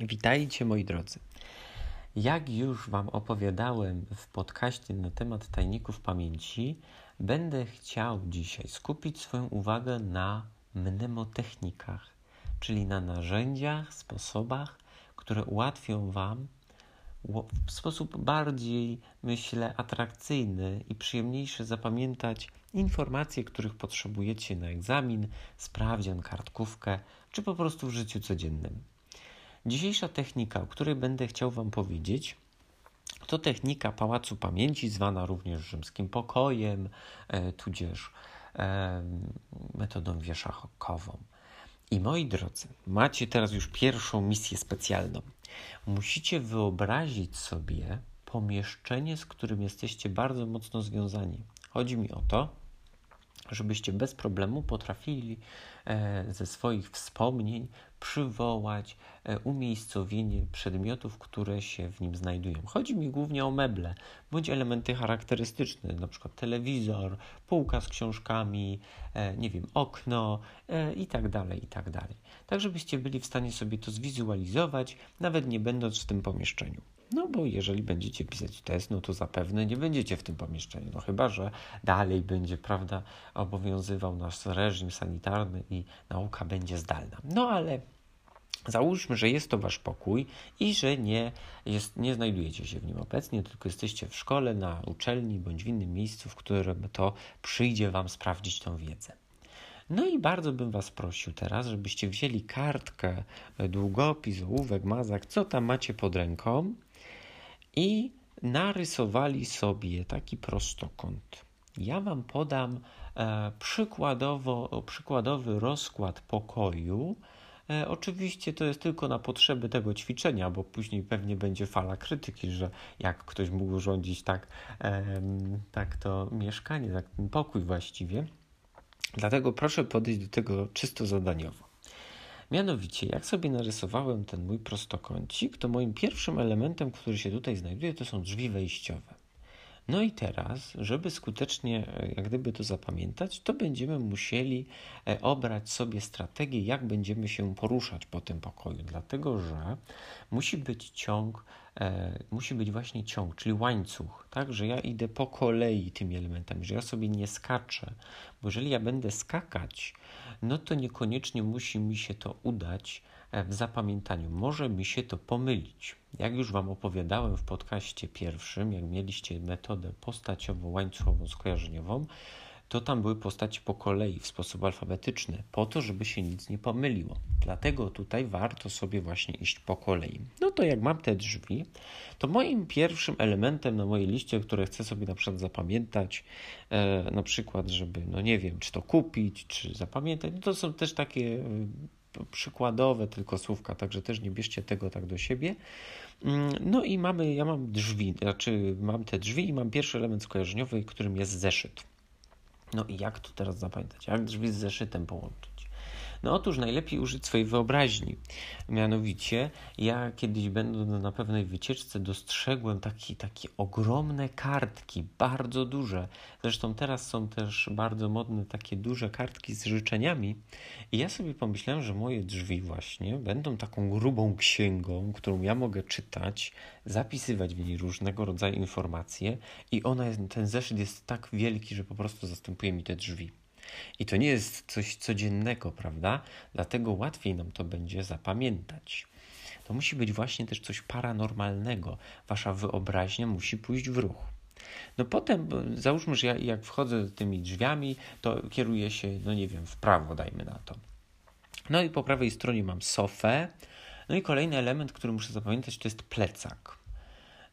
Witajcie moi drodzy. Jak już Wam opowiadałem w podcaście na temat tajników pamięci, będę chciał dzisiaj skupić swoją uwagę na mnemotechnikach, czyli na narzędziach, sposobach, które ułatwią Wam w sposób bardziej, myślę, atrakcyjny i przyjemniejszy zapamiętać informacje, których potrzebujecie na egzamin, sprawdzian, kartkówkę, czy po prostu w życiu codziennym. Dzisiejsza technika, o której będę chciał Wam powiedzieć, to technika Pałacu Pamięci, zwana również rzymskim pokojem, e, tudzież e, metodą wieszakową. I moi drodzy, macie teraz już pierwszą misję specjalną. Musicie wyobrazić sobie pomieszczenie, z którym jesteście bardzo mocno związani. Chodzi mi o to, żebyście bez problemu potrafili e, ze swoich wspomnień przywołać e, umiejscowienie przedmiotów, które się w nim znajdują. Chodzi mi głównie o meble bądź elementy charakterystyczne, przykład telewizor, półka z książkami, e, nie wiem, okno i tak dalej, i tak dalej. Tak, żebyście byli w stanie sobie to zwizualizować, nawet nie będąc w tym pomieszczeniu. No bo jeżeli będziecie pisać test, no to zapewne nie będziecie w tym pomieszczeniu. No chyba, że dalej będzie, prawda, obowiązywał nasz reżim sanitarny i nauka będzie zdalna. No ale Załóżmy, że jest to wasz pokój i że nie, jest, nie znajdujecie się w nim obecnie, tylko jesteście w szkole, na uczelni bądź w innym miejscu, w którym to przyjdzie wam sprawdzić tą wiedzę. No i bardzo bym Was prosił teraz, żebyście wzięli kartkę, długopis, ołówek, mazak, co tam macie pod ręką i narysowali sobie taki prostokąt. Ja Wam podam e, przykładowo, przykładowy rozkład pokoju. E, oczywiście to jest tylko na potrzeby tego ćwiczenia, bo później pewnie będzie fala krytyki, że jak ktoś mógł rządzić tak, tak to mieszkanie, tak ten pokój właściwie. Dlatego proszę podejść do tego czysto zadaniowo. Mianowicie, jak sobie narysowałem ten mój prostokącik, to moim pierwszym elementem, który się tutaj znajduje, to są drzwi wejściowe. No i teraz, żeby skutecznie e, jak gdyby to zapamiętać, to będziemy musieli e, obrać sobie strategię, jak będziemy się poruszać po tym pokoju, dlatego że musi być ciąg, e, musi być właśnie ciąg, czyli łańcuch, tak, że ja idę po kolei tymi elementami, że ja sobie nie skaczę, bo jeżeli ja będę skakać, no to niekoniecznie musi mi się to udać w zapamiętaniu. Może mi się to pomylić. Jak już Wam opowiadałem w podcaście pierwszym, jak mieliście metodę postaciową, łańcuchową, skojarzeniową, to tam były postaci po kolei w sposób alfabetyczny, po to, żeby się nic nie pomyliło. Dlatego tutaj warto sobie właśnie iść po kolei. No to jak mam te drzwi, to moim pierwszym elementem na mojej liście, które chcę sobie na przykład zapamiętać, e, na przykład, żeby, no nie wiem, czy to kupić, czy zapamiętać, no to są też takie e, przykładowe tylko słówka, także też nie bierzcie tego tak do siebie. Mm, no i mamy, ja mam drzwi, znaczy mam te drzwi i mam pierwszy element skojarzeniowy, którym jest zeszyt. No i jak to teraz zapamiętać? Jak drzwi z zeszytem połączyć? No otóż najlepiej użyć swojej wyobraźni. Mianowicie, ja kiedyś będąc na pewnej wycieczce dostrzegłem taki, takie ogromne kartki, bardzo duże. Zresztą teraz są też bardzo modne takie duże kartki z życzeniami. I ja sobie pomyślałem, że moje drzwi właśnie będą taką grubą księgą, którą ja mogę czytać, zapisywać w niej różnego rodzaju informacje i ona jest, ten zeszyt jest tak wielki, że po prostu zastępuje mi te drzwi. I to nie jest coś codziennego, prawda? Dlatego łatwiej nam to będzie zapamiętać. To musi być właśnie też coś paranormalnego. Wasza wyobraźnia musi pójść w ruch. No potem, załóżmy, że ja jak wchodzę tymi drzwiami, to kieruję się, no nie wiem, w prawo, dajmy na to. No i po prawej stronie mam sofę. No i kolejny element, który muszę zapamiętać, to jest plecak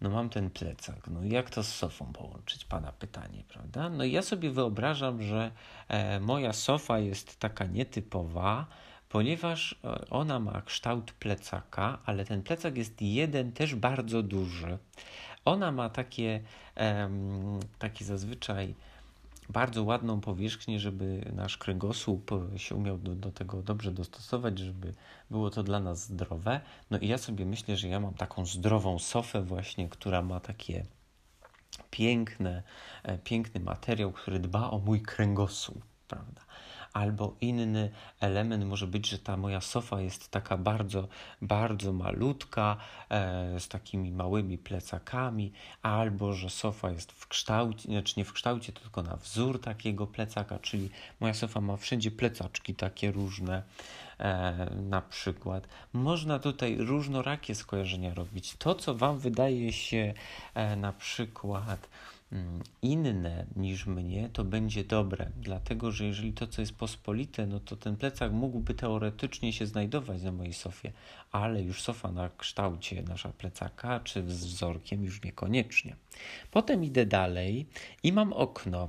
no mam ten plecak, no jak to z sofą połączyć? Pana pytanie, prawda? No ja sobie wyobrażam, że e, moja sofa jest taka nietypowa, ponieważ e, ona ma kształt plecaka, ale ten plecak jest jeden też bardzo duży. Ona ma takie, takie zazwyczaj bardzo ładną powierzchnię, żeby nasz kręgosłup się umiał do, do, tego dobrze dostosować, żeby było to dla nas zdrowe. No i ja sobie myślę, że ja mam taką zdrową sofę właśnie, która ma takie piękne, e, piękny materiał, który dba o mój kręgosłup, prawda? Albo inny element może być, że ta moja sofa jest taka bardzo, bardzo malutka, e, z takimi małymi plecakami, albo że sofa jest w kształcie, znaczy nie w kształcie, tylko na wzór takiego plecaka, czyli moja sofa ma wszędzie plecaczki takie różne. E, na przykład. Można tutaj różnorakie skojarzenia robić. To, co Wam wydaje się e, na przykład inne niż mnie, to będzie dobre, dlatego że jeżeli to, co jest pospolite, no to ten plecak mógłby teoretycznie się znajdować na mojej sofie, ale już sofa na kształcie nasza plecaka, czy z wzorkiem już niekoniecznie. Potem idę dalej i mam okno.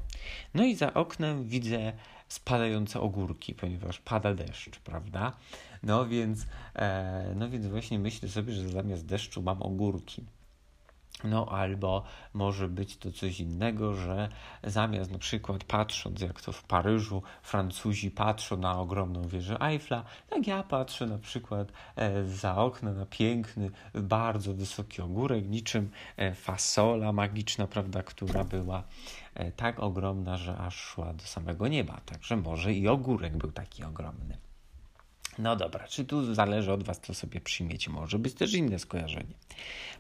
No i za oknem widzę spadające ogórki, ponieważ pada deszcz, prawda? No więc, e, no więc właśnie myślę sobie, że zamiast deszczu mam ogórki. No albo może być to coś innego, że zamiast na przykład patrząc jak to w Paryżu Francuzi patrzą na ogromną wieżę Eiffla, tak ja patrzę na przykład e, za okno na piękny, bardzo wysoki ogórek, niczym e, fasola magiczna, prawda, która była e, tak ogromna, że aż szła do samego nieba. Także może i ogórek był taki ogromny. No dobra, czy tu zależy od Was, co sobie przyjmiecie. Może być też inne skojarzenie.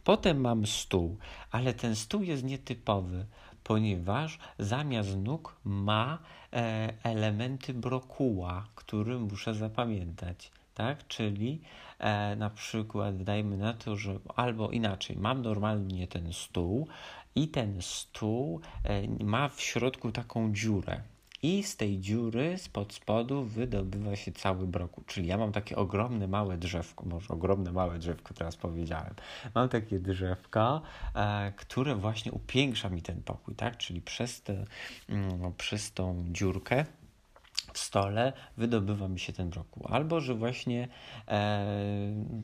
Potem mam stół, ale ten stół jest nietypowy, ponieważ zamiast nóg ma e, elementy brokuła, który muszę zapamiętać. Tak? Czyli e, na przykład dajmy na to, że albo inaczej, mam normalnie ten stół i ten stół e, ma w środku taką dziurę i z tej dziury spod spodu wydobywa się cały brokuł. Czyli ja mam takie ogromne, małe drzewko, może ogromne, małe drzewko teraz powiedziałem. Mam takie drzewko, e, które właśnie upiększa mi ten pokój, tak? Czyli przez, te, mm, przez tą dziurkę w stole wydobywa mi się ten brokuł. Albo, że właśnie e,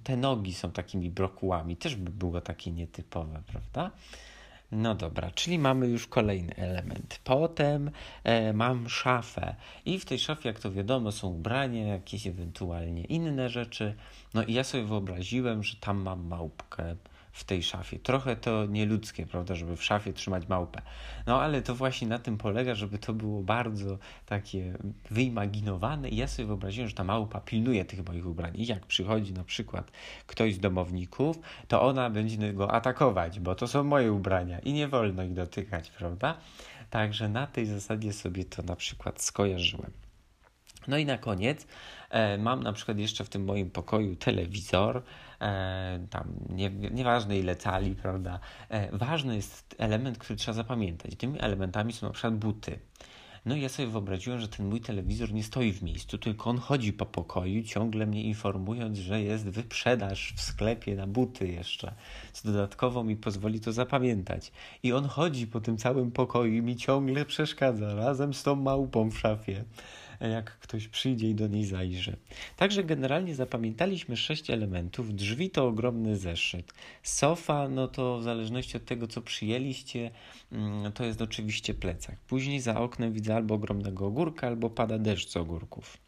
te nogi są takimi brokułami. Też by było takie nietypowe, prawda? No dobra, czyli mamy już kolejny element. Potem e, mam szafę i w tej szafie, jak to wiadomo, są ubrania, jakieś ewentualnie inne rzeczy. No i ja sobie wyobraziłem, że tam mam małpkę w tej szafie. Trochę to nieludzkie, prawda, żeby w szafie trzymać małpę. No ale to właśnie na tym polega, żeby to było bardzo takie wyimaginowane i ja sobie wyobraziłem, że ta małpa pilnuje tych moich ubrań i jak przychodzi na przykład ktoś z domowników, to ona będzie go atakować, bo to są moje ubrania i nie wolno ich dotykać, prawda? Także na tej zasadzie sobie to na przykład skojarzyłem. No i na koniec e, mam na przykład jeszcze w tym moim pokoju telewizor, e, tam nie, nieważne ile cali, prawda. E, ważny jest element, który trzeba zapamiętać. Tymi elementami są na przykład buty. No i ja sobie wyobraziłem, że ten mój telewizor nie stoi w miejscu, tylko on chodzi po pokoju, ciągle mnie informując, że jest wyprzedaż w sklepie na buty jeszcze, co dodatkowo mi pozwoli to zapamiętać. I on chodzi po tym całym pokoju i mi ciągle przeszkadza, razem z tą małpą w szafie jak ktoś przyjdzie i do niej zajrzy. Także generalnie zapamiętaliśmy sześć elementów. Drzwi to ogromny zeszyt. Sofa, no to w zależności od tego, co przyjęliście, mm, to jest oczywiście plecak. Później za oknem widzę albo ogromnego ogórka, albo pada deszcz z ogórków.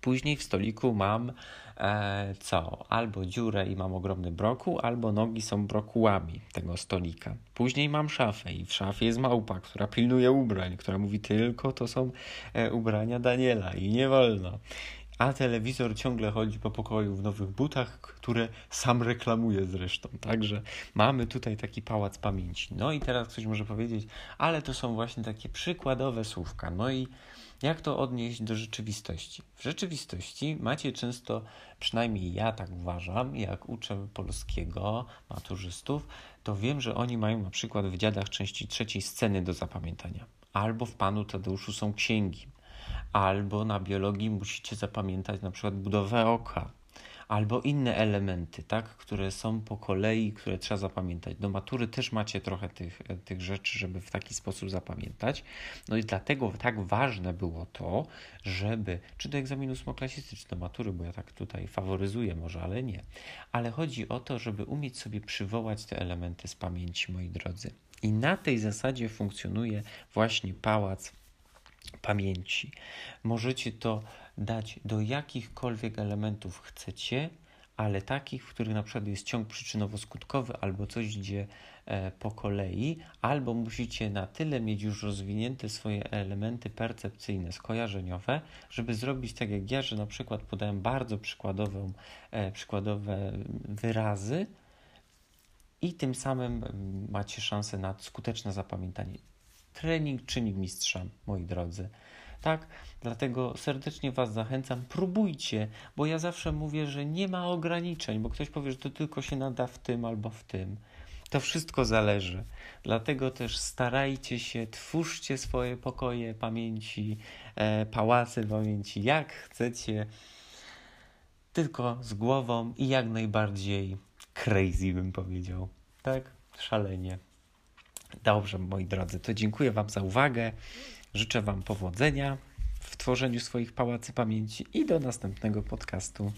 Później w stoliku mam e, co? Albo dziurę i mam ogromny brokuł, albo nogi są brokułami tego stolika. Później mam szafę i w szafie jest małpa, która pilnuje ubrań, która mówi tylko to są e, ubrania Daniela i nie wolno. A telewizor ciągle chodzi po pokoju w nowych butach, które sam reklamuje zresztą. Także mamy tutaj taki pałac pamięci. No i teraz ktoś może powiedzieć, ale to są właśnie takie przykładowe słówka. No i jak to odnieść do rzeczywistości? W rzeczywistości macie często, przynajmniej ja tak uważam, jak uczę polskiego maturzystów, to wiem, że oni mają na przykład w dziadach części trzeciej sceny do zapamiętania. Albo w Panu Tadeuszu są księgi. Albo na biologii musicie zapamiętać na przykład budowę oka albo inne elementy, tak, które są po kolei, które trzeba zapamiętać. Do matury też macie trochę tych, tych rzeczy, żeby w taki sposób zapamiętać. No i dlatego tak ważne było to, żeby, czy do egzaminu ósmoklasisty, czy do matury, bo ja tak tutaj faworyzuję może, ale nie. Ale chodzi o to, żeby umieć sobie przywołać te elementy z pamięci, moi drodzy. I na tej zasadzie funkcjonuje właśnie pałac pamięci. Możecie to dać do jakichkolwiek elementów chcecie, ale takich, w których na przykład jest ciąg przyczynowo-skutkowy albo coś idzie e, po kolei, albo musicie na tyle mieć już rozwinięte swoje elementy percepcyjne, skojarzeniowe, żeby zrobić tak jak ja, że na przykład podałem bardzo przykładową, e, przykładowe wyrazy i tym samym macie szansę na skuteczne zapamiętanie. Trening czyni mistrza, moi drodzy. Tak, dlatego serdecznie Was zachęcam, próbujcie, bo ja zawsze mówię, że nie ma ograniczeń, bo ktoś powie, że to tylko się nada w tym albo w tym. To wszystko zależy. Dlatego też starajcie się, twórzcie swoje pokoje pamięci, e, pałace pamięci, jak chcecie, tylko z głową i jak najbardziej crazy, bym powiedział. Tak? Szalenie. Dobrze, moi drodzy, to dziękuję Wam za uwagę. Życzę Wam powodzenia w tworzeniu swoich pałacy pamięci i do następnego podcastu.